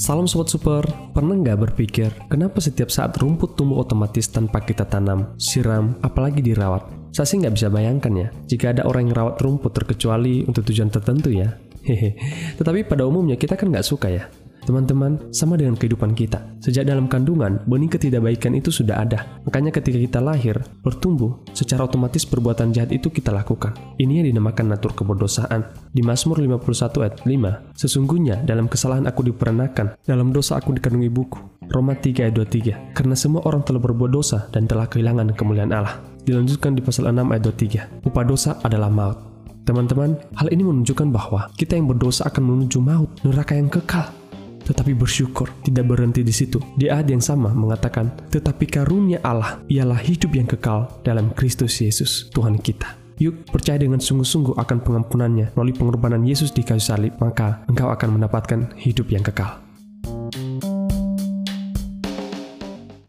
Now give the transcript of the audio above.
Salam Sobat Super, pernah nggak berpikir kenapa setiap saat rumput tumbuh otomatis tanpa kita tanam, siram, apalagi dirawat? Saya sih nggak bisa bayangkan ya, jika ada orang yang rawat rumput terkecuali untuk tujuan tertentu ya. Hehe. Tetapi pada umumnya kita kan nggak suka ya. Teman-teman, sama dengan kehidupan kita. Sejak dalam kandungan, benih ketidakbaikan itu sudah ada. Makanya ketika kita lahir, bertumbuh, secara otomatis perbuatan jahat itu kita lakukan. Ini yang dinamakan natur keberdosaan. Di Mazmur 51 ayat 5, Sesungguhnya dalam kesalahan aku diperanakan, dalam dosa aku dikandung ibuku. Roma 3 ayat 23, Karena semua orang telah berbuat dosa dan telah kehilangan kemuliaan Allah. Dilanjutkan di pasal 6 ayat 23, Upah dosa adalah maut. Teman-teman, hal ini menunjukkan bahwa kita yang berdosa akan menuju maut, neraka yang kekal. Tetapi bersyukur tidak berhenti di situ. Di ayat yang sama mengatakan, tetapi karunia Allah ialah hidup yang kekal dalam Kristus Yesus, Tuhan kita. Yuk, percaya dengan sungguh-sungguh akan pengampunannya melalui pengorbanan Yesus di kayu salib, maka engkau akan mendapatkan hidup yang kekal.